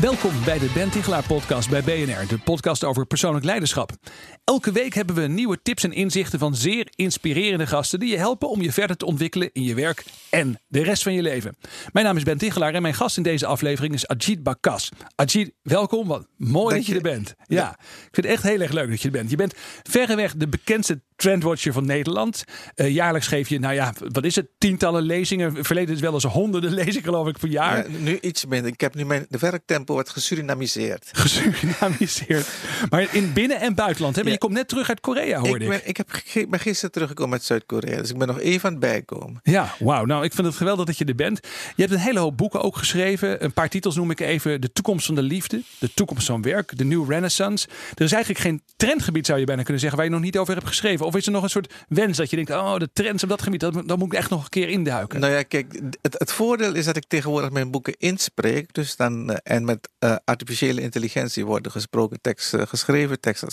Welkom bij de Ben Tichelaar podcast bij BNR, de podcast over persoonlijk leiderschap. Elke week hebben we nieuwe tips en inzichten van zeer inspirerende gasten die je helpen om je verder te ontwikkelen in je werk en de rest van je leven. Mijn naam is Ben Tichelaar en mijn gast in deze aflevering is Ajit Bakas. Ajit, welkom. Wat mooi dat je, er bent. Ja, ik vind het echt heel erg leuk dat je er bent. Je bent verreweg de bekendste trendwatcher van Nederland. Uh, jaarlijks geef je, nou ja, wat is het? Tientallen lezingen. Verleden is wel eens honderden lezingen, geloof ik, per jaar. Ja, nu iets minder. Ik heb nu mijn de werktempo wordt gesurinamiseerd. Gesurinamiseerd. maar in binnen- en buitenland. Hè? Ja. Je komt net terug uit Korea, hoorde ik. Ben, ik heb, ben gisteren teruggekomen uit Zuid-Korea. Dus ik ben nog even aan het bijkomen. Ja, wauw. Nou, ik vind het geweldig dat je er bent. Je hebt een hele hoop boeken ook geschreven. Een paar titels noem ik even. De toekomst van de liefde. De toekomst van werk. De New Renaissance. Er is eigenlijk geen trendgebied, zou je bijna kunnen zeggen, waar je nog niet over hebt geschreven. Of is er nog een soort wens dat je denkt, oh, de trends op dat gebied, dat, dan moet ik echt nog een keer induiken? Nou ja, kijk, het, het voordeel is dat ik tegenwoordig mijn boeken inspreek. Dus dan, uh, en met uh, artificiële intelligentie worden gesproken teksten, uh, geschreven teksten.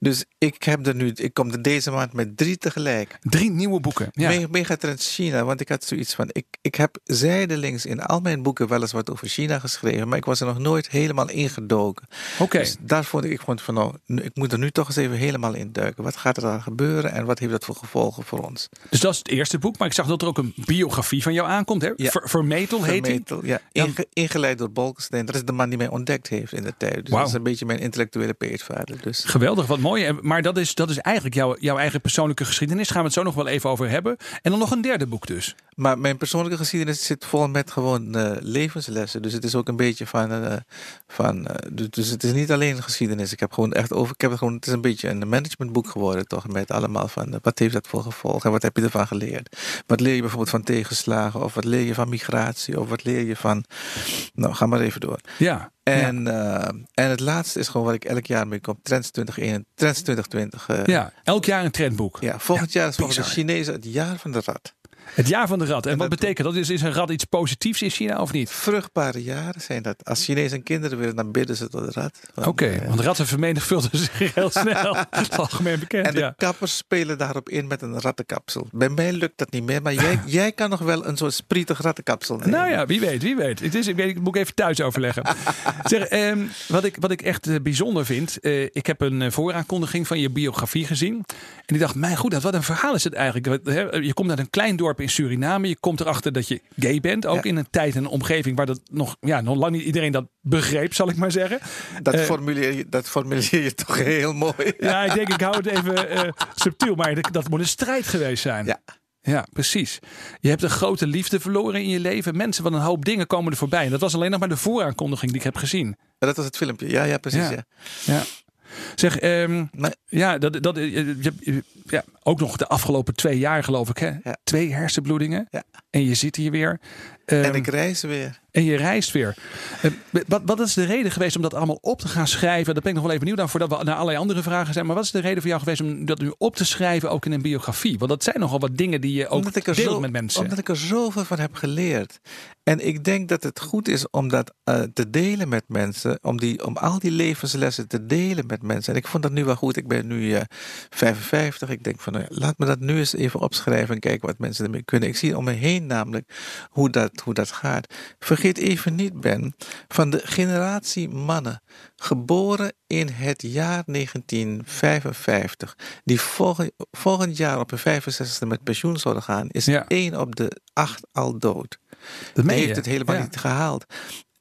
Dus ik heb er nu, ik kom er deze maand met drie tegelijk. Drie nieuwe boeken. Ja. Me Megatrends China, want ik had zoiets van, ik, ik heb zijdelings in al mijn boeken wel eens wat over China geschreven, maar ik was er nog nooit helemaal ingedoken. Oké. Okay. Dus daar vond ik, ik vond van, nou, ik moet er nu toch eens even helemaal in duiken. Wat gaat er dan gebeuren en wat heeft dat voor gevolgen voor ons? Dus dat is het eerste boek, maar ik zag dat er ook een biografie van jou aankomt. Hè? Ja. Ver, Vermetel heet Vermetel, ja. Inge, ingeleid door Bolkestein. Dat is de man die mij ontdekt heeft in de tijd. Dus wow. dat is een beetje mijn intellectuele peetvader. Dus. Geweldig, wat mooi. Maar dat is, dat is eigenlijk jouw, jouw eigen persoonlijke geschiedenis. Gaan we het zo nog wel even over hebben. En dan nog een derde boek dus. Maar mijn persoonlijke geschiedenis zit vol met gewoon uh, levenslessen. Dus het is ook een beetje van. Uh, van uh, dus het is niet alleen geschiedenis. Ik heb gewoon echt over. Ik heb het gewoon. Het is een beetje een managementboek geworden, toch? Met allemaal van. wat heeft dat voor gevolgen? En wat heb je ervan geleerd? Wat leer je bijvoorbeeld van tegenslagen? Of wat leer je van migratie? Of wat leer je van. Nou, ga maar even door. Ja. En, ja. en het laatste is gewoon wat ik elk jaar mee kom. Trends 2021, Trends 2020. ja, elk jaar een trendboek. Ja, volgend ja, jaar is volgens de Chinezen het jaar van de rat. Het jaar van de rat. En, en wat dat betekent dat? Is, is een rat iets positiefs in China of niet? Vruchtbare jaren zijn dat. Als Chinezen kinderen willen, dan bidden ze tot de rat. Oké, okay, uh, want ratten vermenigvuldigen zich heel snel. dat is algemeen bekend. En de kappers spelen daarop in met een rattenkapsel. Bij mij lukt dat niet meer, maar jij, jij kan nog wel een soort sprietig rattenkapsel nemen. Nou ja, wie weet, wie weet. Het is, ik, weet, ik moet even thuis overleggen. zeg, um, wat, ik, wat ik echt uh, bijzonder vind. Uh, ik heb een vooraankondiging van je biografie gezien. En ik dacht, mijn goed, wat een verhaal is het eigenlijk. Je komt uit een klein dorp in Suriname. Je komt erachter dat je gay bent. Ook ja. in een tijd en een omgeving waar dat nog, ja, nog lang niet iedereen dat begreep, zal ik maar zeggen. Dat, uh, formuleer, je, dat formuleer je toch heel mooi. Ja, ik denk, ik hou het even uh, subtiel. Maar dat, dat moet een strijd geweest zijn. Ja. Ja, precies. Je hebt een grote liefde verloren in je leven. Mensen van een hoop dingen komen er voorbij. En dat was alleen nog maar de vooraankondiging die ik heb gezien. Ja, dat was het filmpje. Ja, ja precies. Ja. ja. ja. Zeg, um, maar, ja, dat, dat, je, ja, ook nog de afgelopen twee jaar geloof ik. Hè? Ja. Twee hersenbloedingen. Ja. En je zit hier weer. Um, en ik reis weer. En je reist weer. Uh, wat, wat is de reden geweest om dat allemaal op te gaan schrijven? Dat ben ik nog wel even benieuwd naar voordat we naar allerlei andere vragen zijn. Maar wat is de reden voor jou geweest om dat nu op te schrijven, ook in een biografie? Want dat zijn nogal wat dingen die je ook deelt zo, met mensen. Omdat ik er zoveel van heb geleerd. En ik denk dat het goed is om dat uh, te delen met mensen. Om, die, om al die levenslessen te delen met mensen. En ik vond dat nu wel goed. Ik ben nu uh, 55. Ik denk van, laat me dat nu eens even opschrijven en kijken wat mensen ermee kunnen. Ik zie om me heen namelijk hoe dat, hoe dat gaat. Vergeet even niet, Ben, van de generatie mannen, geboren in het jaar 1955, die volgend, volgend jaar op hun 65e met pensioen zouden gaan, is Ja. één op de acht al dood. Dat Die heeft het helemaal Ja. niet gehaald.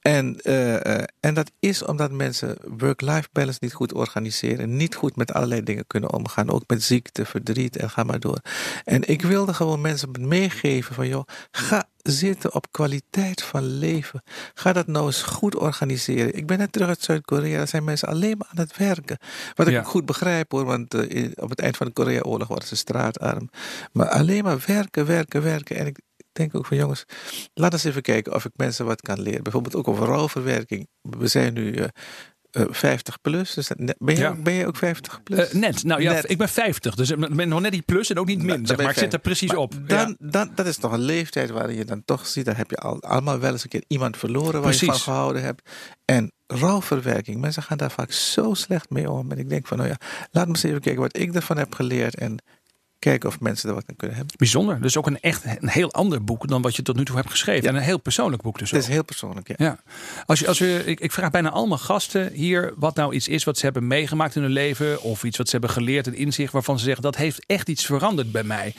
En, eh, eh, en dat is omdat mensen work-life balance niet goed organiseren. Niet goed met allerlei dingen kunnen omgaan. Ook met ziekte, verdriet en ga maar door. En ik wilde gewoon mensen meegeven van joh, ga zitten op kwaliteit van leven. Ga dat nou eens goed organiseren. Ik ben net terug uit Zuid-Korea. Daar zijn mensen alleen maar aan het werken. Wat ik Ja. goed begrijp hoor. Want eh, op het eind van de Korea-oorlog waren ze straatarm. Maar alleen maar werken, werken, werken. En ik denk ook van jongens, laat eens even kijken of ik mensen wat kan leren. Bijvoorbeeld ook over rouwverwerking. We zijn nu, eh, eh, 50 plus. Dus ben, je, Ja. ben je ook 50 plus? Eh, net. Nou ja, Net. ik ben 50. Dus ik ben nog net niet plus en ook niet min. Dan Zeg maar. Ik zit er precies Maar op. Dan, Ja. dan, dat is toch een leeftijd waarin je dan toch ziet, daar heb je al, allemaal wel eens een keer iemand verloren waar je van gehouden hebt. En rouwverwerking, mensen gaan daar vaak zo slecht mee om. En ik denk van, nou ja, laat me eens even kijken wat ik ervan heb geleerd en kijken of mensen er wat aan kunnen hebben. Bijzonder. Dus ook een echt een heel ander boek dan wat je tot nu toe hebt geschreven. Ja. En een heel persoonlijk boek dus Het ook. is heel persoonlijk, ja. Ja, als je, als we, ik, ik vraag bijna allemaal gasten hier wat nou iets is wat ze hebben meegemaakt in hun leven. Of iets wat ze hebben geleerd, een inzicht waarvan ze zeggen dat heeft echt iets veranderd bij mij.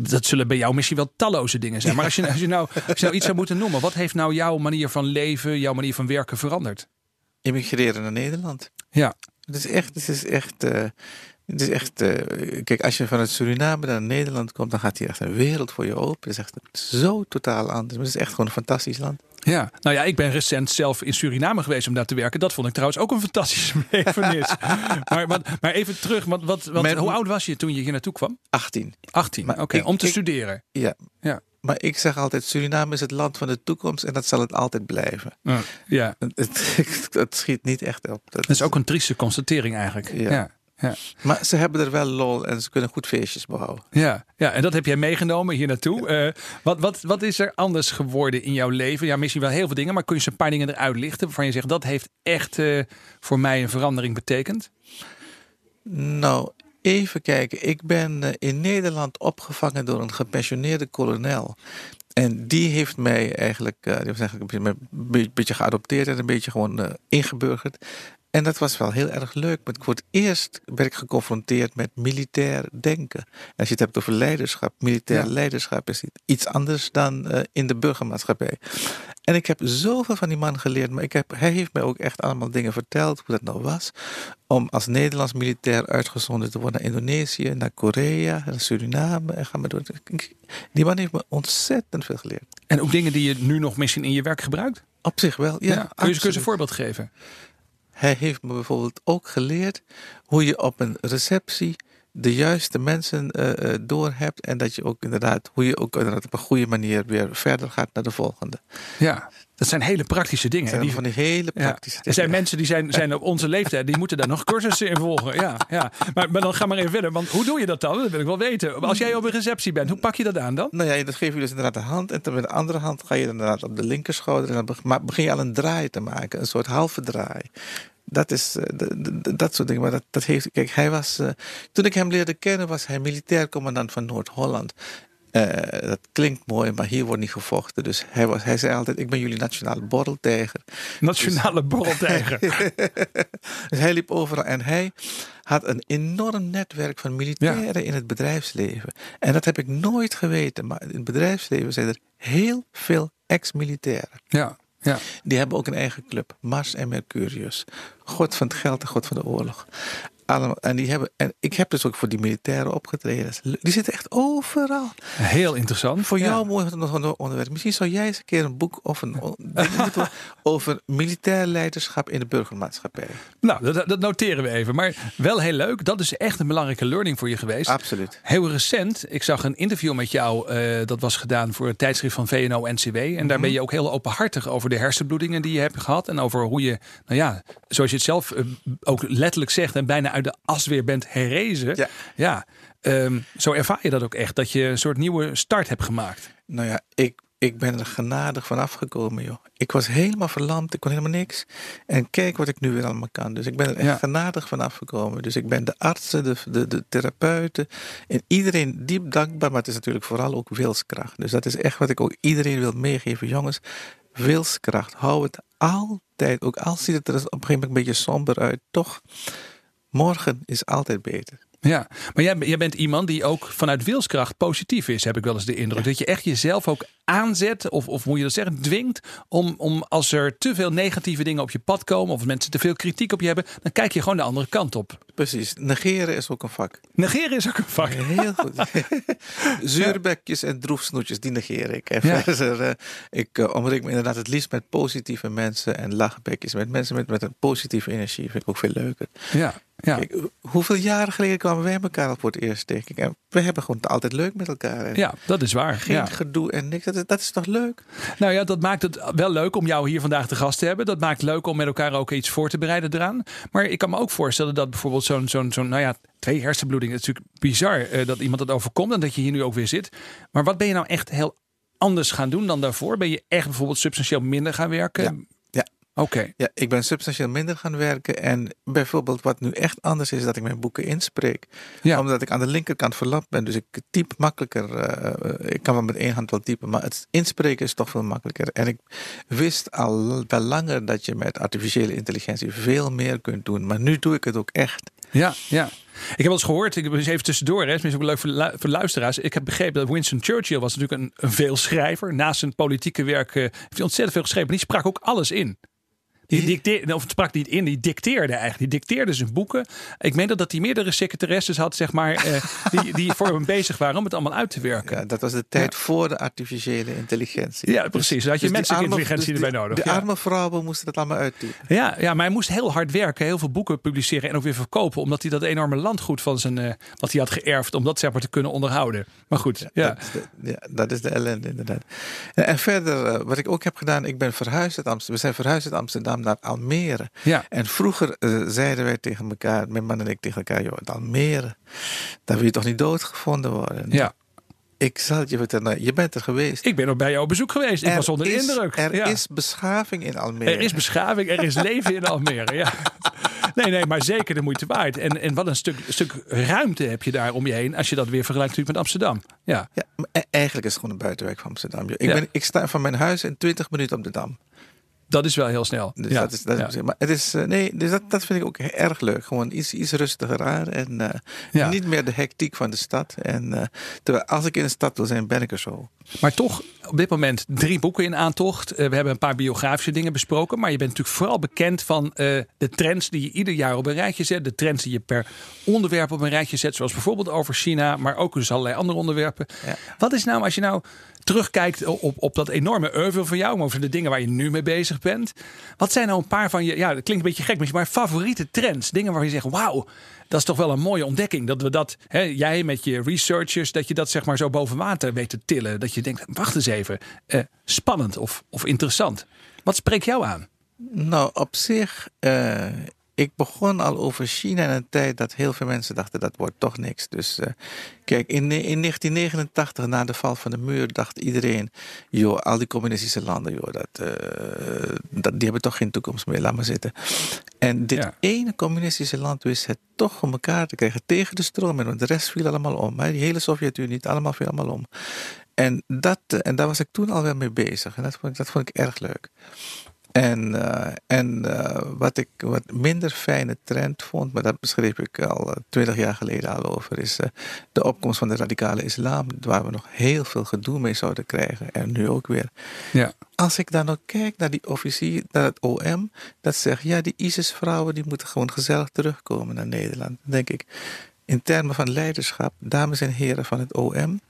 Dat zullen bij jou misschien wel talloze dingen zijn. Maar als je, als je, nou, als je nou iets zou moeten noemen, wat heeft nou jouw manier van leven, jouw manier van werken veranderd? Immigreren naar Nederland. Ja, Het is echt, het is echt, eh, het is echt eh, kijk, als je vanuit Suriname naar Nederland komt, dan gaat hier echt een wereld voor je open. Het is echt zo totaal anders. Maar het is echt gewoon een fantastisch land. ja. Nou ja, ik ben recent zelf in Suriname geweest om daar te werken. Dat vond ik trouwens ook een fantastische belevenis. maar, maar, maar even terug, want, wat, wat, Met- hoe oud was je toen je hier naartoe kwam? 18. 18, Maar oké, om te ik- studeren. Ja. Ja. Maar ik zeg altijd, Suriname is het land van de toekomst en dat zal het altijd blijven. Ja, Het, het, het schiet niet echt op. Dat dat is ook een trieste constatering eigenlijk. Ja. Ja. Ja, Maar ze hebben er wel lol en ze kunnen goed feestjes bouwen. ja, ja, en dat heb jij meegenomen hier naartoe. Eh, wat, wat, wat is er anders geworden in jouw leven? Ja, misschien wel heel veel dingen, maar kun je eens een paar dingen eruit lichten waarvan je zegt dat heeft echt eh, voor mij een verandering betekend? Nou, even kijken. Ik ben eh, in Nederland opgevangen door een gepensioneerde kolonel. En die heeft mij eigenlijk, die was eigenlijk een beetje, een beetje- beetje geadopteerd en een beetje gewoon eh, ingeburgerd. En dat was wel heel erg leuk. Want voor het eerst werd ik geconfronteerd met militair denken. En als je het hebt over leiderschap, militair Ja. leiderschap is iets anders dan eh, in de burgermaatschappij. En ik heb zoveel van die man geleerd, maar ik heb, hij heeft mij ook echt allemaal dingen verteld hoe dat nou was. Om als Nederlands militair uitgezonden te worden naar Indonesië, naar Korea, naar Suriname en ga maar door. Die man heeft me ontzettend veel geleerd. En ook dingen die je nu nog misschien in je werk gebruikt? Op zich wel, ja. kun, je, kun je een voorbeeld geven? Hij heeft me bijvoorbeeld ook geleerd hoe je op een receptie de juiste mensen eh, eh, door hebt. En dat je ook inderdaad, hoe je ook inderdaad op een goede manier weer verder gaat naar de volgende. Ja, dat zijn hele praktische dingen. Dat zijn Die- van die hele Ja. praktische Er zijn mensen die zijn, zijn op onze leeftijd, die moeten daar nog cursussen in volgen. Ja, ja. Maar, maar dan ga maar even verder. Want hoe doe je dat dan? Dat wil ik wel weten. Als jij op een receptie bent, hoe pak je dat aan dan? Nou ja, dat geef je dus inderdaad de hand. En dan met de andere hand ga je inderdaad op de linkerschouder. En dan begin je al een draai te maken. Een soort halve draai. Dat is eh, dat soort dingen. Maar dat, dat heeft. Kijk, hij was. eh, toen ik hem leerde kennen, was hij militair commandant van Noord-Holland. Eh, dat klinkt mooi, maar hier wordt niet gevochten. Dus hij, was, hij zei altijd: Ik ben jullie nationale borreltijger. Nationale borreltijger. Dus hij liep overal en hij had een enorm netwerk van militairen in het bedrijfsleven. En dat heb ik nooit geweten. Maar in het bedrijfsleven zijn er heel veel ex-militairen. Ja, ja. Die hebben ook een eigen club, Mars en Mercurius. God van het geld en God van de oorlog. En, die hebben, en ik heb dus ook voor die militairen opgetreden. Die zitten echt overal. Heel interessant. Voor Ja. jou mooi nog onderwerp. Misschien zou jij eens een keer een boek of een over militair leiderschap in de burgermaatschappij. Nou, dat, dat noteren we even. Maar wel heel leuk. Dat is echt een belangrijke learning voor je geweest. Absoluut. Heel recent, ik zag een interview met jou. eh, dat was gedaan voor het tijdschrift van VNO-NCW. En daar ben je ook heel openhartig over de hersenbloedingen die je hebt gehad. En over hoe je, nou ja, zoals je het zelf eh, ook letterlijk zegt. En bijna uit de as weer bent herrezen. Ja. ja ehm, zo ervaar je dat ook echt. Dat je een soort nieuwe start hebt gemaakt. Nou ja, ik, ik ben er genadig van afgekomen, joh. Ik was helemaal verlamd, ik kon helemaal niks. En kijk wat ik nu weer allemaal kan. Dus ik ben er echt Ja. genadig van afgekomen. Dus ik ben de artsen, de, de, de therapeuten en iedereen diep dankbaar. Maar het is natuurlijk vooral ook wilskracht. Dus dat is echt wat ik ook iedereen wil meegeven. Jongens, wilskracht. Hou het altijd, ook al ziet het er op een gegeven moment een beetje somber uit, toch? Morgen is altijd beter. Ja, maar jij, jij bent iemand die ook vanuit wilskracht positief is, heb ik wel eens de indruk. Dat je echt jezelf ook aanzet, of, of moet je dat zeggen, dwingt om, om als er te veel negatieve dingen op je pad komen, of als mensen te veel kritiek op je hebben, dan kijk je gewoon de andere kant op. Precies, negeren is ook een vak. Negeren is ook een vak. Heel goed. Zuurbekjes en droefsnoetjes, die negeer ik. En Ja. verder, eh, ik uh, omring me inderdaad het liefst met positieve mensen en lachbekjes. Met mensen met, met een positieve energie vind ik ook veel leuker. Ja. Ja. Kijk, hoeveel jaren geleden kwamen wij elkaar al voor het eerst tegen? En we hebben gewoon altijd leuk met elkaar. En Ja, dat is waar. Geen Ja. gedoe en niks. Dat is, dat is toch leuk? Nou ja, dat maakt het wel leuk om jou hier vandaag te gast te hebben. Dat maakt het leuk om met elkaar ook iets voor te bereiden eraan. Maar ik kan me ook voorstellen dat bijvoorbeeld zo'n, zo'n, zo'n nou ja, twee hersenbloedingen. Het is natuurlijk bizar eh, dat iemand dat overkomt en dat je hier nu ook weer zit. Maar wat ben je nou echt heel anders gaan doen dan daarvoor? Ben je echt bijvoorbeeld substantieel minder gaan werken? Ja. Oké. Ja, ik ben substantieel minder gaan werken. En bijvoorbeeld wat nu echt anders is, is dat ik mijn boeken inspreek. Ja. Omdat ik aan de linkerkant verlapt ben. Dus ik typ makkelijker. eh, ik kan wel met één hand wel typen. Maar het inspreken is toch veel makkelijker. En ik wist al wel langer dat je met artificiële intelligentie veel meer kunt doen. Maar nu doe ik het ook echt. Ja, ja. Ik heb wel eens gehoord, ik heb eens even tussendoor, hè, is ook leuk voor, lu- luisteraars. Ik heb begrepen dat Winston Churchill was natuurlijk een, een veelschrijver. Naast zijn politieke werk eh, heeft hij ontzettend veel geschreven. Maar die sprak ook alles in. Die dicteerde, of het sprak niet in, die dicteerde eigenlijk. Die dicteerde zijn boeken. Ik meen dat, dat hij meerdere secretaresses had, zeg maar, eh, die, die voor hem bezig waren om het allemaal uit te werken. Ja, dat was de tijd voor de artificiële intelligentie. Ja, precies. Daar had je die menselijke arme- intelligentie dus erbij nodig. De Ja. arme vrouwen moesten dat allemaal uittypen. Ja, ja, maar hij moest heel hard werken, heel veel boeken publiceren en ook weer verkopen, omdat hij dat enorme landgoed van zijn, eh, wat hij had geërfd, om dat zeg maar te kunnen onderhouden. Maar goed, ja. Dat, is de, ja, dat is de ellende inderdaad. En, en verder, eh, wat ik ook heb gedaan, ik ben verhuisd uit Amsterdam. We zijn verhuisd uit Amsterdam naar Almere. Ja. En vroeger eh, zeiden wij tegen elkaar, mijn man en ik tegen elkaar, joh, Almere, daar wil je toch niet doodgevonden worden? Ja. Ik zal het je vertellen, nou, je bent er geweest. Ik ben ook bij jou op bezoek geweest. Ik was onder de is, indruk. Er Ja. is beschaving in Almere. er is beschaving, er is leven in Almere. Ja. Nee, nee, maar zeker de moeite waard. En, en wat een stuk, stuk ruimte heb je daar om je heen als je dat weer vergelijkt met Amsterdam. Ja. Ja, e- eigenlijk is het gewoon een buitenwijk van Amsterdam. Ik, Ja. ben, ik sta van mijn huis in 20 minuten op de Dam. Dat is wel heel snel. Dus ja. dat is, dat ja. is, maar het is, eh, nee, dus dat, dat vind ik ook erg leuk. Gewoon iets, iets rustiger aan en eh, Ja. niet meer de hectiek van de stad. En eh, terwijl als ik in de stad wil zijn, ben ik er zo. Maar toch op dit moment drie boeken in aantocht. We hebben een paar biografische dingen besproken. Maar je bent natuurlijk vooral bekend van de trends die je ieder jaar op een rijtje zet. De trends die je per onderwerp op een rijtje zet. Zoals bijvoorbeeld over China, maar ook dus allerlei andere onderwerpen. Wat is nou, als je nou terugkijkt op, op dat enorme oeuvre van jou, maar over de dingen waar je nu mee bezig bent. Wat zijn nou een paar van je, ja, dat klinkt een beetje gek, maar favoriete trends? Dingen waar je zegt, wauw, dat is toch wel een mooie ontdekking. Dat we dat, hè, jij met je researchers, dat je dat zeg maar zo boven water weet te tillen. Dat je denkt, wacht eens even, eh, spannend of, of interessant. Wat spreekt jou aan? Nou, op zich, eh, ik begon al over China in een tijd dat heel veel mensen dachten dat wordt toch niks. Dus eh, kijk, in, in 1989, na de val van de muur, dacht iedereen, joh, al die communistische landen, joh, dat, eh, dat, die hebben toch geen toekomst meer, laat maar zitten. En dit Ja. ene communistische land wist het toch om elkaar te krijgen tegen de stroom. En de rest viel allemaal om. Hè. Die hele Sovjet-Unie, het allemaal viel allemaal om. En, dat, eh, en daar was ik toen al wel mee bezig. En dat vond ik, dat vond ik erg leuk. En, eh, en eh, wat ik wat minder fijne trend vond, maar dat beschreef ik al twintig jaar geleden al over, is eh, de opkomst van de radicale islam, waar we nog heel veel gedoe mee zouden krijgen. En nu ook weer. Ja. Als ik dan ook kijk naar die officier, naar het OM, dat zegt, ja, die ISIS-vrouwen die moeten gewoon gezellig terugkomen naar Nederland. Dan denk ik, in termen van leiderschap, dames en heren van het OM,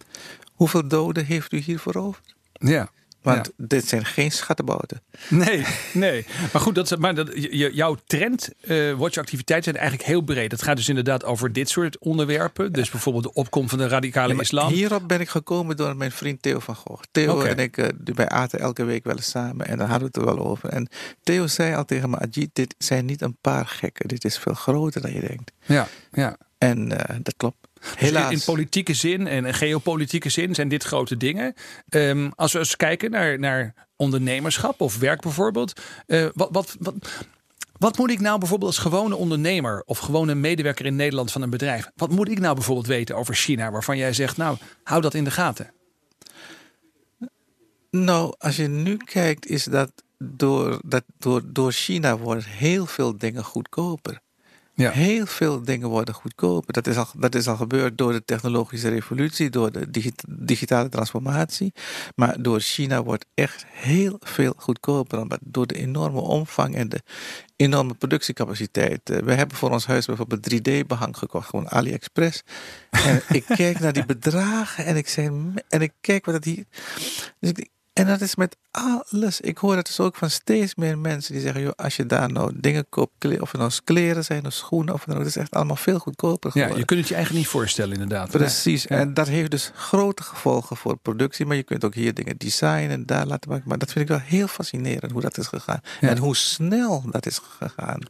hoeveel doden heeft u hiervoor over? Ja. Want dit zijn geen schattenbouten. Nee, nee. Maar goed, dat, maar dat, je- jouw trend, eh watchactiviteiten zijn eigenlijk heel breed. Het gaat dus inderdaad over dit soort onderwerpen. Dus bijvoorbeeld de opkomst van de radicale Ja, islam. Hierop ben ik gekomen door mijn vriend Theo van Gogh. Theo en ik, eh, wij aten elke week wel eens samen en daar hadden we het er wel over. En Theo zei al tegen me, Ajit, dit zijn niet een paar gekken. Dit is veel groter dan je denkt. Ja, ja. En eh, dat klopt. Dus Helaas. in, in politieke zin en in geopolitieke zin zijn dit grote dingen. Ehm, als we eens kijken naar, naar ondernemerschap of werk bijvoorbeeld. eh, wat, wat, wat, wat moet ik nou bijvoorbeeld als gewone ondernemer of gewone medewerker in Nederland van een bedrijf. Wat moet ik nou bijvoorbeeld weten over China waarvan jij zegt, nou, hou dat in de gaten. Nou, als je nu kijkt, is dat door, dat door, door China worden heel veel dingen goedkoper. Ja. Heel veel dingen worden goedkoper. Dat is, al, dat is al gebeurd door de technologische revolutie, door de digi- digitale transformatie. Maar door China wordt echt heel veel goedkoper. Omdat door de enorme omvang en de enorme productiecapaciteit. Eh, We hebben voor ons huis bijvoorbeeld 3D-behang gekocht, gewoon AliExpress. En ik kijk naar die bedragen en ik, zei, en ik kijk wat het hier. Dus ik denk, En dat is met alles. Ik hoor het dus ook van steeds meer mensen die zeggen: joh, als je daar nou dingen koopt, of het nou kleren zijn of schoenen, of dan ook, dat is echt allemaal veel goedkoper geworden. Ja, je kunt het je eigenlijk niet voorstellen, inderdaad. Precies. En dat heeft dus grote gevolgen voor productie. Maar je kunt ook hier dingen designen, daar laten maken. Maar dat vind ik wel heel fascinerend hoe dat is gegaan. En hoe snel dat is gegaan.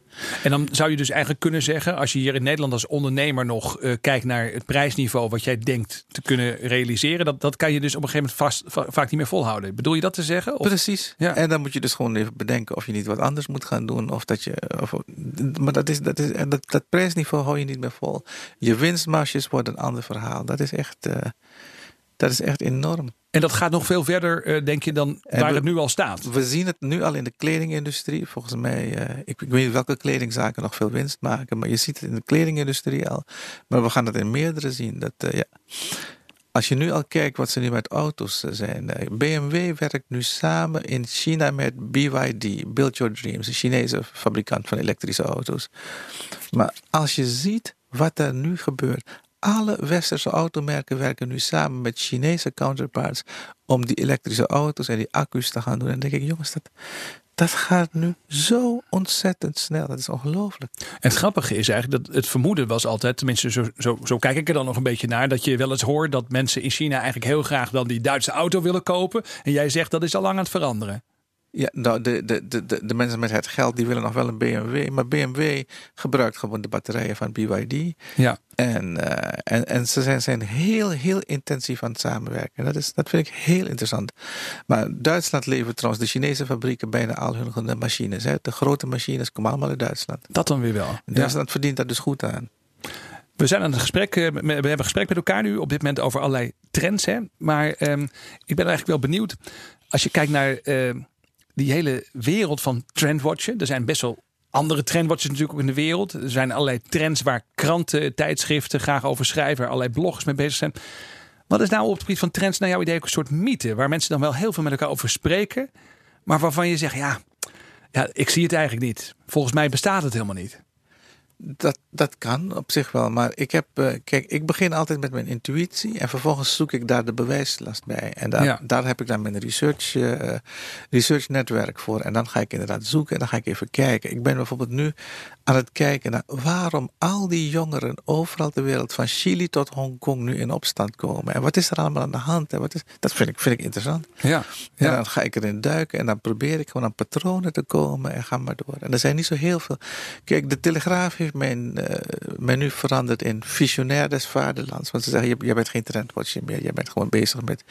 En dan zou je dus eigenlijk kunnen zeggen, als je hier in Nederland als ondernemer nog uh, kijkt naar het prijsniveau wat jij denkt te kunnen realiseren, dat, dat kan je dus op een gegeven moment vast, vaak niet meer volhouden. Bedoel je dat te zeggen? Of? Precies. Ja. En dan moet je dus gewoon even bedenken of je niet wat anders moet gaan doen. Of dat je. Of, maar dat, is, dat, is, dat, dat prijsniveau hou je niet meer vol. Je winstmarges worden een ander verhaal. Dat is echt, uh, dat is echt enorm. En dat gaat nog veel verder, uh, denk je, dan en waar we, het nu al staat? We zien het nu al in de kledingindustrie. Volgens mij, uh, ik, ik, weet niet welke kledingzaken nog veel winst maken, maar je ziet het in de kledingindustrie al. Maar we gaan het in meerdere zien. Dat, ja. Als je nu al kijkt wat ze nu met auto's zijn. BMW werkt nu samen in China met BYD, Build Your Dreams, een Chinese fabrikant van elektrische auto's. Maar als je ziet wat er nu gebeurt. Alle westerse automerken werken nu samen met Chinese counterparts om die elektrische auto's en die accu's te gaan doen. En dan denk ik, jongens, dat, dat gaat nu zo ontzettend snel. Dat is ongelooflijk. En het grappige is eigenlijk dat het vermoeden was altijd, tenminste zo, zo, zo kijk ik er dan nog een beetje naar, dat je wel eens hoort dat mensen in China eigenlijk heel graag dan die Duitse auto willen kopen. En jij zegt dat is al lang aan het veranderen. Ja, nou, de, de, de, de mensen met het geld die willen nog wel een BMW. Maar BMW gebruikt gewoon de batterijen van BYD. Ja. En, uh, en, en ze zijn, zijn heel, heel intensief aan het samenwerken. Dat, is, dat vind ik heel interessant. Maar Duitsland levert trouwens de Chinese fabrieken bijna al hun machines. Hè. De grote machines komen allemaal uit Duitsland. Dat dan weer wel. Duitsland ja. verdient daar dus goed aan. We zijn aan het gesprek, we hebben een gesprek met elkaar nu op dit moment over allerlei trends. Hè? Maar um, ik ben eigenlijk wel benieuwd. Als je kijkt naar uh, die hele wereld van trendwatchen. Er zijn best wel andere trendwatches natuurlijk ook in de wereld. Er zijn allerlei trends waar kranten, tijdschriften graag over schrijven. Allerlei bloggers mee bezig zijn. Wat is nou op het gebied van trends naar jouw idee ook een soort mythe? Waar mensen dan wel heel veel met elkaar over spreken. Maar waarvan je zegt, ja, ja ik zie het eigenlijk niet. Volgens mij bestaat het helemaal niet. Dat, dat kan op zich wel. Maar ik heb, uh, kijk, ik begin altijd met mijn intuïtie en vervolgens zoek ik daar de bewijslast bij. En daar, ja. daar heb ik dan mijn research, uh, research netwerk voor. En dan ga ik inderdaad zoeken en dan ga ik even kijken. Ik ben bijvoorbeeld nu aan het kijken naar waarom al die jongeren overal ter wereld, van Chili tot Hongkong, nu in opstand komen. En wat is er allemaal aan de hand? En wat is, dat vind ik, vind ik interessant. Ja, ja. En dan ga ik erin duiken en dan probeer ik gewoon aan patronen te komen en ga maar door. En er zijn niet zo heel veel. Kijk, de Telegraaf heeft mijn, uh, mij nu veranderd in visionair des vaderlands. Want ze zeggen, jij bent geen trendwatcher meer. Jij bent gewoon bezig met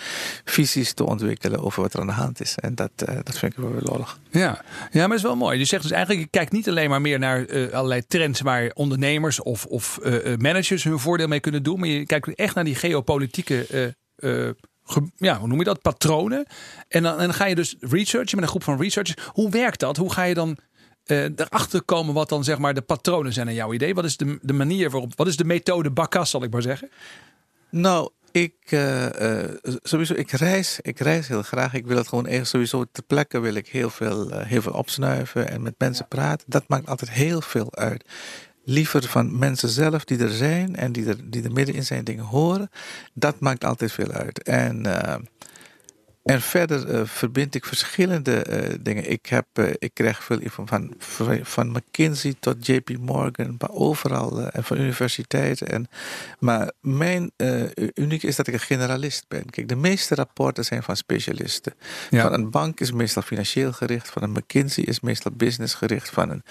visies te ontwikkelen over wat er aan de hand is. En dat, uh, dat vind ik wel weer lollig. Ja. ja, maar dat is wel mooi. Je zegt dus eigenlijk, je kijkt niet alleen maar meer naar uh, allerlei trends waar ondernemers of, of managers hun voordeel mee kunnen doen. Maar je kijkt echt naar die geopolitieke ja, hoe noem je dat? Patronen. En dan, en dan ga je dus researchen met een groep van researchers. Hoe werkt dat? Hoe ga je dan uh, erachter komen wat dan zeg maar de patronen zijn in jouw idee? Wat is de, de manier waarop, wat is de methode Bakkas, zal ik maar zeggen? Nou, ik, uh, uh, sowieso, ik reis, ik reis heel graag. Ik wil het gewoon echt sowieso ter plekke wil ik heel veel, heel veel opsnuiven en met mensen praten. Dat maakt altijd heel veel uit liever van mensen zelf die er zijn en die er, die er midden in zijn dingen horen. Dat maakt altijd veel uit. En uh, en verder uh, verbind ik verschillende uh, dingen. Ik, heb, uh, ik krijg veel van, van, van McKinsey tot JP Morgan, maar overal en van universiteiten. En, maar mijn uniek is dat ik een generalist ben. Kijk, de meeste rapporten zijn van specialisten. Ja. Van een bank is meestal financieel gericht, van een McKinsey is meestal business gericht, van een,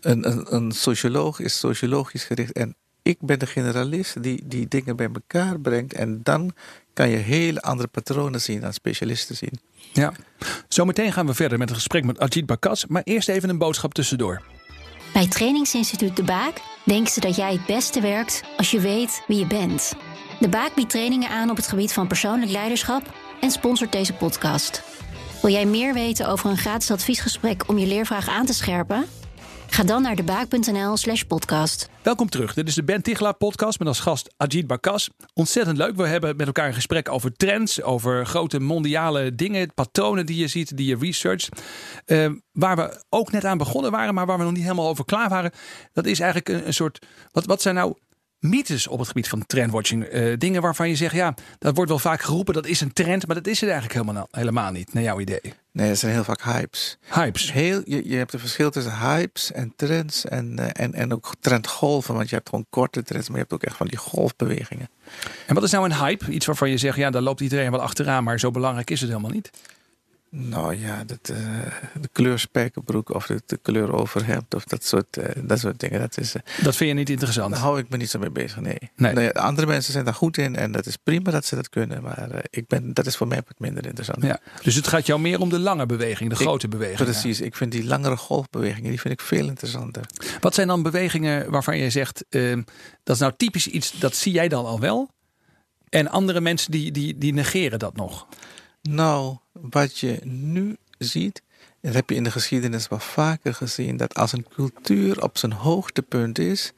een, een, een socioloog is sociologisch gericht. En ik ben de generalist die die dingen bij elkaar brengt en dan kan je hele andere patronen zien dan specialisten zien. Ja, zometeen gaan we verder met een gesprek met Ajit Bakas, maar eerst even een boodschap tussendoor. Bij Trainingsinstituut De Baak denken ze dat jij het beste werkt als je weet wie je bent. De Baak biedt trainingen aan op het gebied van persoonlijk leiderschap en sponsort deze podcast. Wil jij meer weten over een gratis adviesgesprek om je leervraag aan te scherpen? Ga dan naar debaak.nl slash podcast. Welkom terug. Dit is de Ben podcast met als gast Ajit Bakas. Ontzettend leuk. We hebben met elkaar een gesprek over trends, over grote mondiale dingen, patronen die je ziet, die je researcht. Uh, waar we ook net aan begonnen waren, maar waar we nog niet helemaal over klaar waren. Dat is eigenlijk een, een soort, wat, wat zijn nou mythes op het gebied van trendwatching? Eh, dingen waarvan je zegt, ja, dat wordt wel vaak geroepen, dat is een trend, maar dat is het eigenlijk helemaal, helemaal niet, naar jouw idee. Nee, dat zijn heel vaak hypes. Hypes. Heel, je, je hebt een verschil tussen hypes en trends en, eh, en, en ook trendgolven. Want je hebt gewoon korte trends, maar je hebt ook echt van die golfbewegingen. En wat is nou een hype? Iets waarvan je zegt, ja, daar loopt iedereen wel achteraan, maar zo belangrijk is het helemaal niet. Nou ja, dat, uh, de kleur spijkerbroek of de, de kleur overhemd of dat soort, uh, dat soort dingen. Dat, is, uh, dat vind je niet interessant? Daar hou ik me niet zo mee bezig, nee. nee. nee andere mensen zijn daar goed in en dat is prima dat ze dat kunnen. Maar ik ben, dat is voor mij wat minder interessant. Ja, dus het gaat jou meer om de lange beweging, de ik, grote beweging. Precies, ik vind die langere golfbewegingen die vind ik veel interessanter. Wat zijn dan bewegingen waarvan je zegt, ehm, dat is nou typisch iets, dat zie jij dan al wel? En andere mensen die, die, die negeren dat nog? Nou, wat je nu ziet, dat heb je in de geschiedenis wel vaker gezien, dat als een cultuur op zijn hoogtepunt is,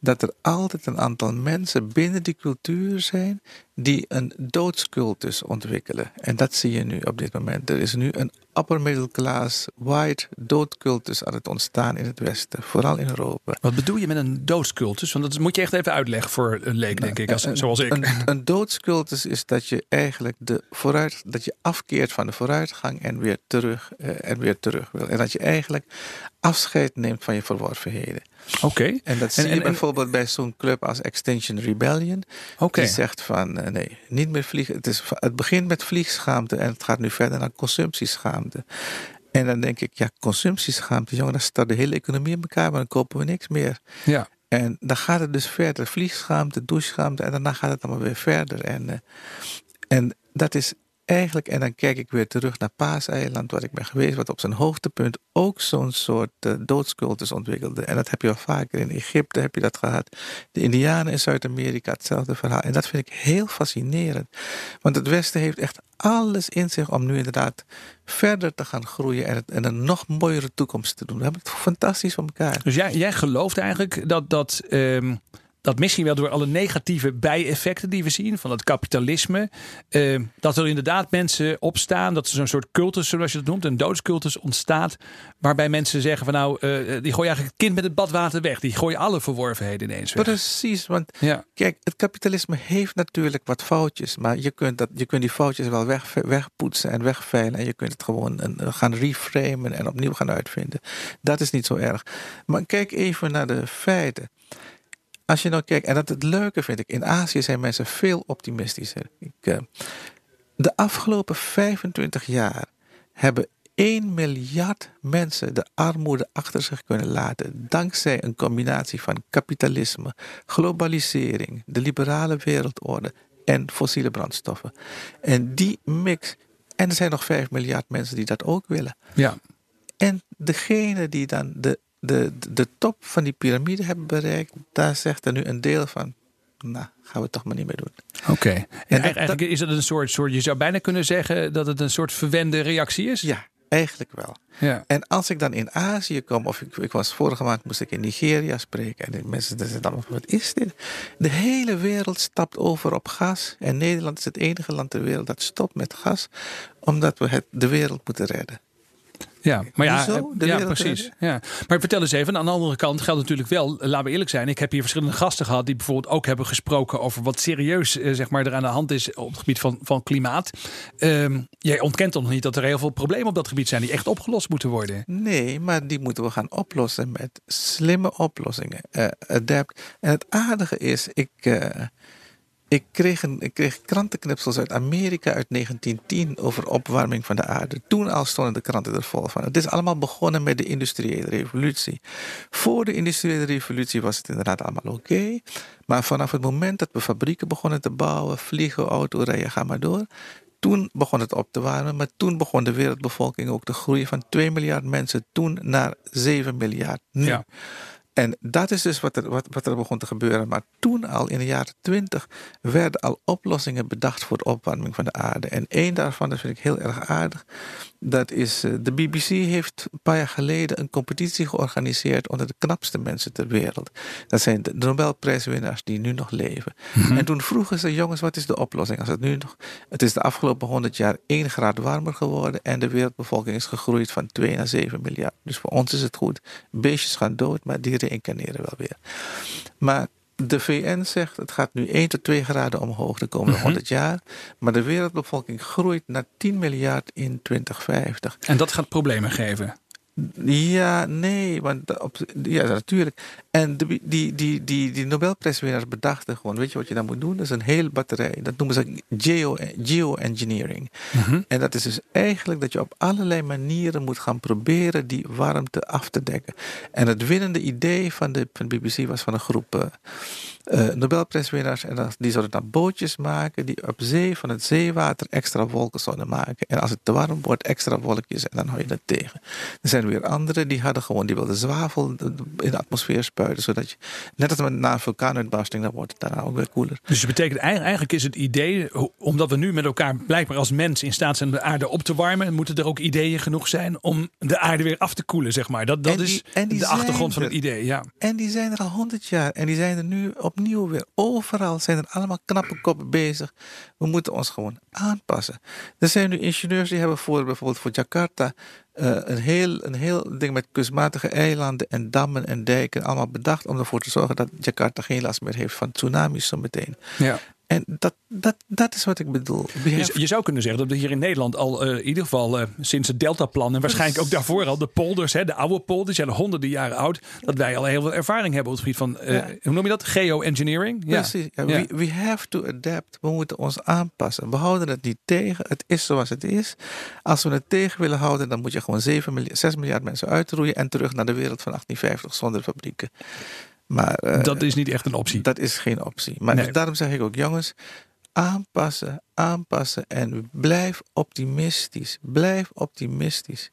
dat er altijd een aantal mensen binnen die cultuur zijn die een doodscultus ontwikkelen. En dat zie je nu op dit moment. Er is nu een upper middle class white doodcultus aan het ontstaan in het Westen, vooral in Europa. Wat bedoel je met een doodscultus? Want dat moet je echt even uitleggen voor een leek, denk ik, als, een, zoals ik. Een, een doodscultus is dat je eigenlijk de vooruit, dat je afkeert van de vooruitgang en weer terug uh, en weer terug wil. En dat je eigenlijk afscheid neemt van je verworvenheden. Oké. Okay. En dat zie en, je en, bijvoorbeeld bij zo'n club als Extinction Rebellion. Okay. Die zegt van uh, nee, niet meer vliegen. Het, is, het begint met vliegschaamte en het gaat nu verder naar consumptieschaamte. En dan denk ik, ja, consumptieschaamte, jongen, dan start de hele economie in elkaar, maar dan kopen we niks meer. Ja. En dan gaat het dus verder. Vliegschaamte, doucheschaamte en daarna gaat het allemaal weer verder. En, uh, en dat is eigenlijk, en dan kijk ik weer terug naar Paaseiland, waar ik ben geweest, wat op zijn hoogtepunt ook zo'n soort uh, doodscultus ontwikkelde. En dat heb je al vaker in Egypte, heb je dat gehad. De Indianen in Zuid-Amerika, hetzelfde verhaal. En dat vind ik heel fascinerend. Want het Westen heeft echt alles in zich om nu inderdaad verder te gaan groeien en, een nog mooiere toekomst te doen. We hebben het fantastisch voor elkaar. Dus jij, jij gelooft eigenlijk dat dat. Um dat misschien wel door alle negatieve bijeffecten die we zien van het kapitalisme, eh, dat er inderdaad mensen opstaan, dat er zo'n soort cultus, zoals je het noemt, een doodscultus ontstaat, waarbij mensen zeggen van nou, uh, die gooi eigenlijk het kind met het badwater weg, die gooien alle verworvenheden ineens weg. Precies, want ja. kijk, het kapitalisme heeft natuurlijk wat foutjes, maar je kunt, dat, je kunt die foutjes wel weg, wegpoetsen en wegveilen en je kunt het gewoon een, gaan reframen en opnieuw gaan uitvinden. Dat is niet zo erg. Maar kijk even naar de feiten. Als je nou kijkt, en dat het leuke vind ik, in Azië zijn mensen veel optimistischer. Ik, uh, de afgelopen 25 jaar hebben 1 miljard mensen de armoede achter zich kunnen laten. Dankzij een combinatie van kapitalisme, globalisering, de liberale wereldorde en fossiele brandstoffen. En die mix. En er zijn nog 5 miljard mensen die dat ook willen. Ja. En degene die dan de de, de top van die piramide hebben bereikt, daar zegt er nu een deel van. Nou, gaan we het toch maar niet meer doen. Oké. Okay. En eigenlijk is het een soort, soort, je zou bijna kunnen zeggen dat het een soort verwende reactie is? Ja, eigenlijk wel. Ja. En als ik dan in Azië kom, of ik, ik was vorige maand moest ik in Nigeria spreken. En de mensen zeggen dan, wat is dit? De hele wereld stapt over op gas. En Nederland is het enige land ter wereld dat stopt met gas. Omdat we het, de wereld moeten redden. Ja, maar ja, ja precies. Ja. Maar vertel eens even, aan de andere kant geldt natuurlijk wel, laten we eerlijk zijn. Ik heb hier verschillende gasten gehad die bijvoorbeeld ook hebben gesproken over wat serieus eh, zeg maar, er aan de hand is op het gebied van, van klimaat. Um, jij ontkent toch nog niet dat er heel veel problemen op dat gebied zijn die echt opgelost moeten worden? Nee, maar die moeten we gaan oplossen met slimme oplossingen. Uh, adapt. En het aardige is, ik. Uh, ik kreeg, een, ik kreeg krantenknipsels uit Amerika uit 1910 over opwarming van de aarde. Toen al stonden de kranten er vol van. Het is allemaal begonnen met de industriële revolutie. Voor de industriële revolutie was het inderdaad allemaal oké. maar vanaf het moment dat we fabrieken begonnen te bouwen, vliegen, auto rijden, ga maar door. Toen begon het op te warmen, maar toen begon de wereldbevolking ook te groeien van 2 miljard mensen toen naar 7 miljard nu. Ja. En dat is dus wat er, wat, wat begon te gebeuren. Maar toen al in de jaren twintig werden al oplossingen bedacht voor de opwarming van de aarde. En één daarvan, dat vind ik heel erg aardig. Dat is, eh, de BBC heeft een paar jaar geleden een competitie georganiseerd onder de knapste mensen ter wereld. Dat zijn de Nobelprijswinnaars die nu nog leven. Mhm. En toen vroegen ze, jongens, wat is de oplossing? Als het nu nog, het is de afgelopen honderd jaar één graad warmer geworden en de wereldbevolking is gegroeid van 2 naar 7 miljard. Dus voor ons is het goed. Beestjes gaan dood, maar dieren incarneren wel weer. Maar de VN zegt het gaat nu 1 tot 2 graden omhoog de komende 100 jaar. Maar de wereldbevolking groeit naar 10 miljard in 2050. En dat gaat problemen geven. Ja, nee, want op, ja, natuurlijk. En de, die, die, die, die Nobelprijswinnaars bedachten gewoon, weet je wat je dan moet doen? Dat is een hele batterij. Dat noemen ze geo, geoengineering. Mhm. En dat is dus eigenlijk dat je op allerlei manieren moet gaan proberen die warmte af te dekken. En het winnende idee van de, van de BBC was van een groep eh, eh, Nobelprijswinnaars. En die zouden dan bootjes maken die op zee van het zeewater extra wolken zouden maken. En als het te warm wordt, extra wolkjes en dan hou je dat tegen. Er zijn weer anderen die hadden gewoon, die wilden zwavel in de atmosfeer spuiten. Zodat je, net als met na een vulkaanuitbarsting, dan wordt het daarna ook weer koeler. Dus het betekent eigenlijk is het idee, omdat we nu met elkaar blijkbaar als mens in staat zijn de aarde op te warmen, moeten er ook ideeën genoeg zijn om de aarde weer af te koelen, zeg maar. Dat, dat die- is en die de achtergrond van het idee, ja. En die zijn er al honderd jaar. En die zijn er nu opnieuw weer. Overal zijn er allemaal knappe koppen bezig. We moeten ons gewoon aanpassen. Er zijn nu ingenieurs die hebben voor bijvoorbeeld voor Jakarta eh, een, heel, een heel ding met kunstmatige eilanden en dammen en dijken allemaal bedacht om ervoor te zorgen dat Jakarta geen last meer heeft van tsunamis zo meteen. ja. En dat, dat, dat is wat ik bedoel. We Je, zou kunnen zeggen dat we hier in Nederland al eh, in ieder geval eh, sinds het Deltaplan en waarschijnlijk ook daarvoor al de polders, hè, de oude polders, zijn honderden jaren oud, dat wij al heel veel ervaring hebben op het gebied van, eh, Ja. hoe noem je dat? Geoengineering? Ja. Precies. Ja. We, we have to adapt. We moeten ons aanpassen. We houden het niet tegen. Het is zoals het is. Als we het tegen willen houden, dan moet je gewoon 7 miljard, 6 miljard mensen uitroeien en terug naar de wereld van 1850 zonder fabrieken. Maar eh, Dat is niet echt een optie. dat is geen optie. Maar Nee. dus daarom zeg ik ook, jongens, aanpassen, aanpassen en blijf optimistisch. Blijf optimistisch.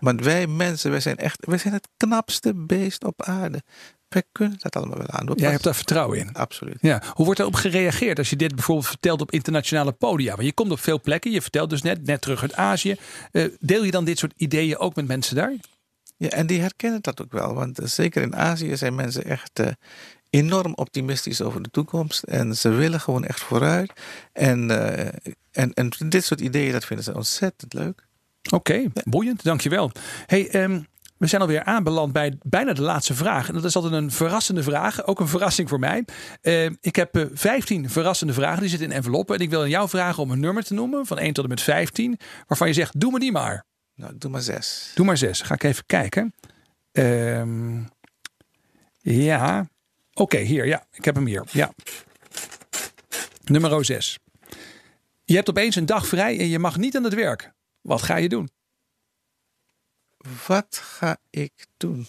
Want wij mensen, wij zijn echt, wij zijn het knapste beest op aarde. Wij kunnen dat allemaal wel aan. Jij hebt daar vertrouwen in. Absoluut. Ja. Hoe wordt erop gereageerd als je dit bijvoorbeeld vertelt op internationale podia? Want je komt op veel plekken, je vertelt dus net, net terug uit Azië. Eh, deel je dan dit soort ideeën ook met mensen daar? Ja, en die herkennen dat ook wel. Want eh, zeker in Azië zijn mensen echt eh, enorm optimistisch over de toekomst. En ze willen gewoon echt vooruit. En, eh, en, en dit soort ideeën, dat vinden ze ontzettend leuk. Oké, boeiend, dankjewel. Hey, ehm, we zijn alweer aanbeland bij bijna de laatste vraag. En dat is altijd een verrassende vraag, ook een verrassing voor mij. Eh, ik heb eh, 15 verrassende vragen, die zitten in enveloppen. En ik wil aan jou vragen om een nummer te noemen, van 1 tot en met 15, waarvan je zegt, doe me die maar. Nou, doe maar zes. Doe maar 6. Ga ik even kijken. Ehm, ja, oké, hier, ja, ik heb hem hier. Ja. Nummer 6. Je hebt opeens een dag vrij en je mag niet aan het werk. Wat ga je doen? Wat ga ik doen?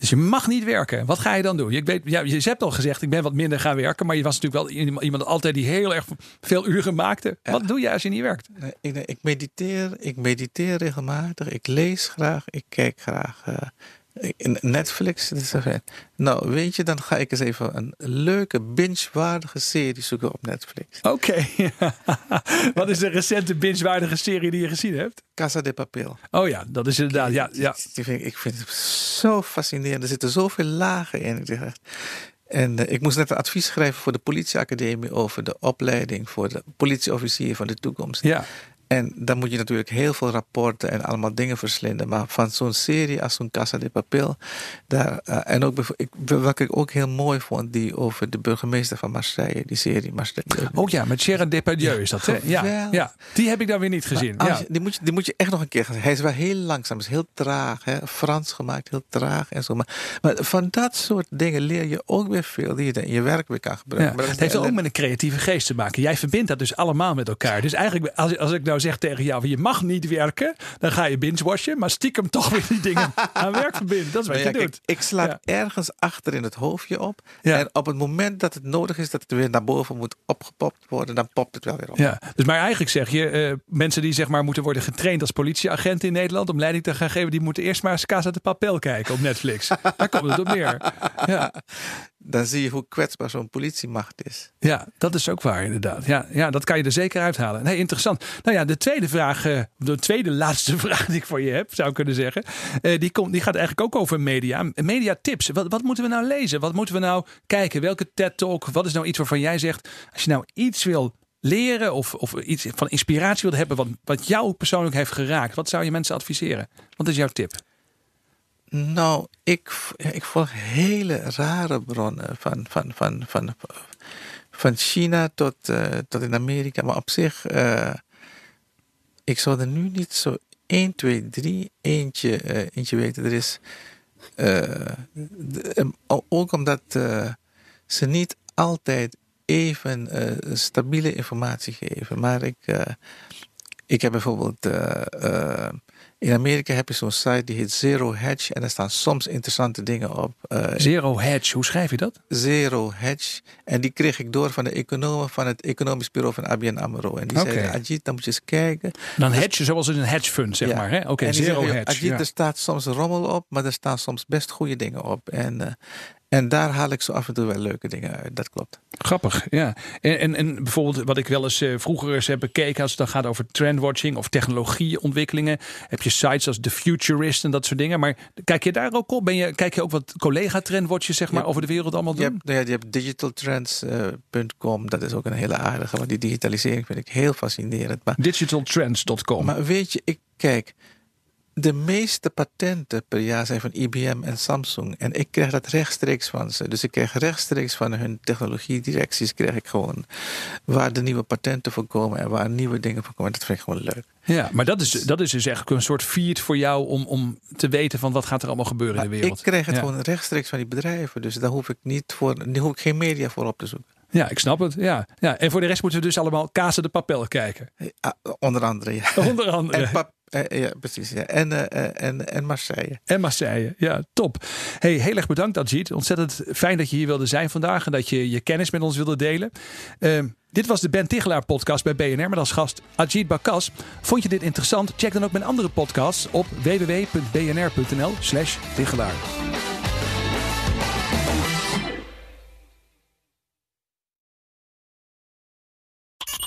Dus je mag niet werken. Wat ga je dan doen? Je, weet, ja, je hebt al gezegd, ik ben wat minder gaan werken. Maar je was natuurlijk wel iemand- altijd die heel erg veel uren maakte. Wat doe je als je niet werkt? Ik, ik mediteer, ik mediteer regelmatig. Ik lees graag. Ik kijk graag eh, Netflix. dat is Nou, weet je, dan ga ik eens even een leuke binge-waardige serie zoeken op Netflix. Oké. wat is de recente binge-waardige serie die je gezien hebt? Casa de Papel. Oh ja, dat is inderdaad. Ja, ja. Die vind ik, ik vind het zo fascinerend. Er zitten zoveel lagen in. Ik zeg echt- En eh, ik moest net een advies schrijven voor de politieacademie over de opleiding voor de politieofficier van de toekomst. ja. En dan moet je natuurlijk heel veel rapporten en allemaal dingen verslinden. Maar van zo'n serie als zo'n Casa de Papel. Daar, eh, en ook ik, welke ik ook heel mooi vond, die over de burgemeester van Marseille, die serie Marseille. Oh ja, met Sharon Depardieu is dat. Hè? Ja, ja, die heb ik dan weer niet gezien. Ja. je- die, moet je, die moet je echt nog een keer gaan zien. Hij is wel heel langzaam, is heel traag. Hè? Frans gemaakt, heel traag en zo. Maar, maar van dat soort dingen leer je ook weer veel die je dan in je werk weer kan gebruiken. Maar dat het heeft ook met een creatieve geest te maken. Jij verbindt dat dus allemaal met elkaar. Dus eigenlijk, als, als ik nou zeg tegen jou, je mag niet werken, dan ga je binge-watchen, maar stiekem toch weer die dingen aan werk verbinden. Dat is wat Nou je doet. ik sla Ja. ergens achter in het hoofdje op. En op het moment dat het nodig is dat het weer naar boven moet opgepopt worden, dan popt het wel weer op. Ja, dus maar eigenlijk zeg je, eh, mensen die zeg maar moeten worden getraind als politieagent in Nederland om leiding te gaan geven, die moeten eerst maar eens Casa de Papel kijken op Netflix. Daar komt het op neer. Ja, Dan zie je hoe kwetsbaar zo'n politiemacht is. ja, dat is ook waar inderdaad. Ja, ja, dat kan je er zeker uithalen. Nee, interessant. Nou ja, de tweede vraag, eh, de tweede laatste vraag die ik voor je heb, zou ik kunnen zeggen, eh, die, komt, die gaat eigenlijk ook over media. Media tips. Wat, wat moeten we nou lezen? Wat moeten we nou kijken? Welke TED Talk? Wat is nou iets waarvan jij zegt, als je nou iets wil leren of, of iets van inspiratie wilt hebben wat, wat jou persoonlijk heeft geraakt, wat zou je mensen adviseren? Wat is jouw tip? Nou, ik, ik volg hele rare bronnen van, van, van, van, van China tot, uh, tot in Amerika. Maar op zich, uh, ik zou er nu niet zo 1, 2, 3 eentje, uh, eentje weten. Er is ook omdat ze niet altijd even stabiele informatie geven. Maar ik, ik heb bijvoorbeeld in Amerika heb je zo'n site die heet Zero Hedge en daar staan soms interessante dingen op. Uh, Zero Hedge, hoe schrijf je dat? Zero Hedge. En die kreeg ik door van de economen van het economisch bureau van ABN AMRO. En die okay. zeiden, Ajit, dan moet je eens kijken. Dan dus, hedge zoals in een hedge fund, zeg maar. Oké, okay, Zero Hedge. Ajit, ja. er staat soms rommel op, maar er staan soms best goede dingen op. En, uh, en daar haal ik zo af en toe wel leuke dingen uit. Dat klopt. Grappig, ja. En, en, en bijvoorbeeld wat ik wel eens uh, vroeger eens heb bekeken... als het dan gaat over trendwatching of technologieontwikkelingen... heb je sites als The Futurist en dat soort dingen. Maar kijk je daar ook op? Ben je, kijk je ook wat collega-trendwatches zeg maar, over de wereld allemaal doen? Je hebt, nou ja, je hebt digitaltrends.com. Uh, dat is ook een hele aardige. Want die digitalisering vind ik heel fascinerend. Maar, Digitaltrends.com. Maar weet je, ik kijk de meeste patenten per jaar zijn van IBM en Samsung. En ik krijg dat rechtstreeks van ze. Dus ik krijg rechtstreeks van hun technologiedirecties... krijg ik gewoon waar de nieuwe patenten voor komen... en waar nieuwe dingen voor komen. Dat vind ik gewoon leuk. Ja, maar dat is, dat is dus eigenlijk een soort feed voor jou... om, om te weten van wat gaat er allemaal gebeuren in de wereld. Ik krijg het gewoon rechtstreeks van die bedrijven. Dus daar hoef ik, niet voor, daar hoef ik geen media voor op te zoeken. Ja, ik snap het. Ja. Ja. En voor de rest moeten we dus allemaal Casa de Papel kijken. Ja, onder andere, ja. Onder andere. Uh, ja, precies. Ja. En, uh, en, en Marseille. En Marseille, ja, top. Hey, heel erg bedankt, Ajit. Ontzettend fijn dat je hier wilde zijn vandaag en dat je je kennis met ons wilde delen. Uh, dit was de Ben Tichelaar podcast bij BNR met als gast Ajit Bakas. Vond je dit interessant? Check dan ook mijn andere podcasts op www.bnr.nl slash.